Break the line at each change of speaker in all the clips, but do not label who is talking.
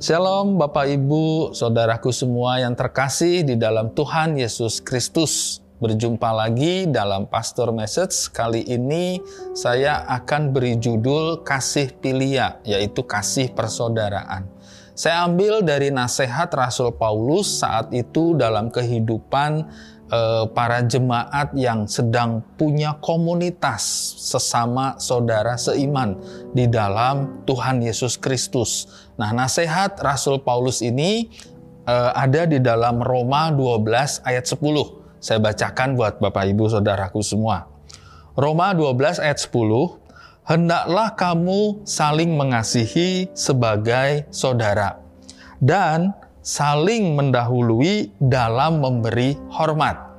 Shalom Bapak Ibu, Saudaraku semua yang terkasih di dalam Tuhan Yesus Kristus. Berjumpa lagi dalam Pastor Message. Kali ini saya akan beri judul Kasih Pilia, yaitu kasih persaudaraan. Saya ambil dari nasihat Rasul Paulus saat itu dalam kehidupan eh, para jemaat yang sedang punya komunitas sesama saudara seiman di dalam Tuhan Yesus Kristus. Nah, nasihat Rasul Paulus ini eh, ada di dalam Roma 12 ayat 10. Saya bacakan buat Bapak Ibu Saudaraku semua. Roma 12 ayat 10, Hendaklah kamu saling mengasihi sebagai saudara dan saling mendahului dalam memberi hormat.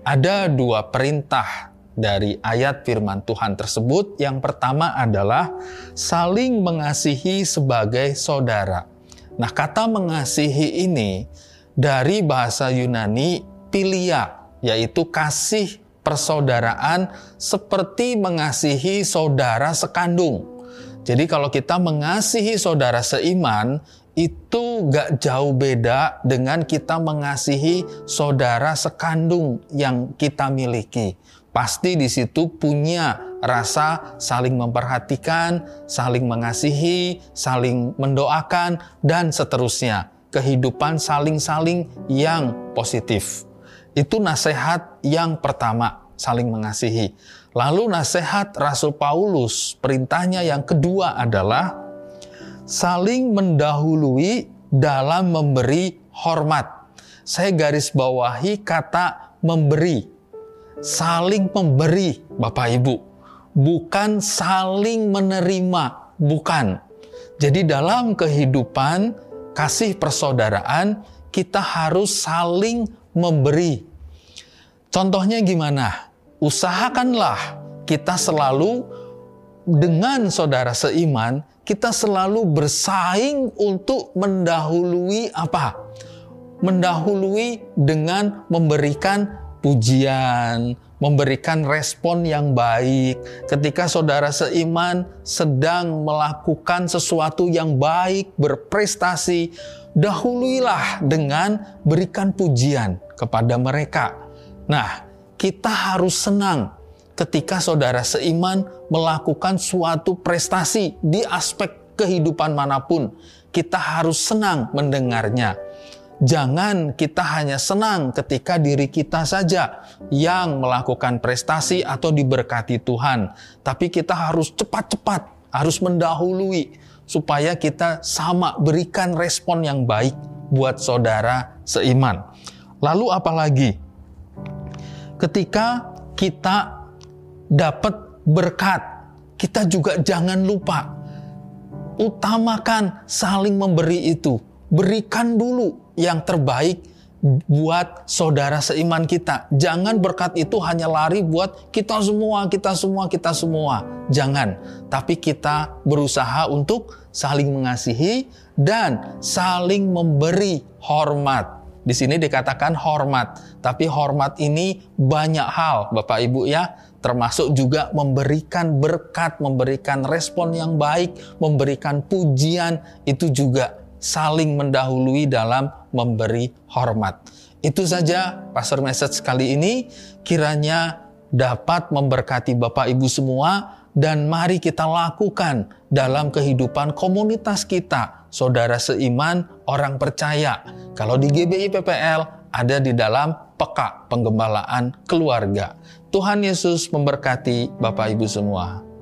Ada dua perintah dari ayat firman Tuhan tersebut. Yang pertama adalah saling mengasihi sebagai saudara. Nah, kata mengasihi ini dari bahasa Yunani pilia, yaitu kasih persaudaraan seperti mengasihi saudara sekandung. Jadi kalau kita mengasihi saudara seiman, itu gak jauh beda dengan kita mengasihi saudara sekandung yang kita miliki. Pasti di situ punya rasa saling memperhatikan, saling mengasihi, saling mendoakan, dan seterusnya. Kehidupan saling-saling yang positif. Itu nasihat yang pertama, saling mengasihi. Lalu nasihat Rasul Paulus, perintahnya yang kedua adalah saling mendahului dalam memberi hormat. Saya garis bawahi kata memberi. Saling memberi, Bapak Ibu. Bukan saling menerima, bukan. Jadi dalam kehidupan kasih persaudaraan, kita harus saling memberi. Contohnya gimana? Usahakanlah kita selalu dengan saudara seiman kita selalu bersaing untuk mendahului apa? Mendahului dengan memberikan pujian, memberikan respon yang baik. Ketika saudara seiman sedang melakukan sesuatu yang baik, berprestasi, dahuluilah dengan berikan pujian kepada mereka. Nah, kita harus senang ketika saudara seiman melakukan suatu prestasi di aspek kehidupan mana pun. Kita harus senang mendengarnya. Jangan kita hanya senang ketika diri kita saja yang melakukan prestasi atau diberkati Tuhan, tapi kita harus cepat-cepat, harus mendahului supaya kita sama berikan respon yang baik buat saudara seiman. Lalu apalagi? Ketika kita dapat berkat, kita juga jangan lupa utamakan saling memberi itu. Berikan dulu yang terbaik buat saudara seiman kita. Jangan berkat itu hanya lari buat kita semua, kita semua, kita semua. Jangan. Tapi kita berusaha untuk saling mengasihi dan saling memberi hormat. Di sini dikatakan hormat, tapi hormat ini banyak hal, Bapak Ibu ya, termasuk juga memberikan berkat, memberikan respon yang baik, memberikan pujian, itu juga saling mendahului dalam memberi hormat. Itu saja Pastor Message kali ini, kiranya dapat memberkati Bapak Ibu semua dan mari kita lakukan dalam kehidupan komunitas kita, saudara seiman, orang percaya. Kalau di GBI PPL ada di dalam peka penggembalaan keluarga. Tuhan Yesus memberkati Bapak Ibu semua.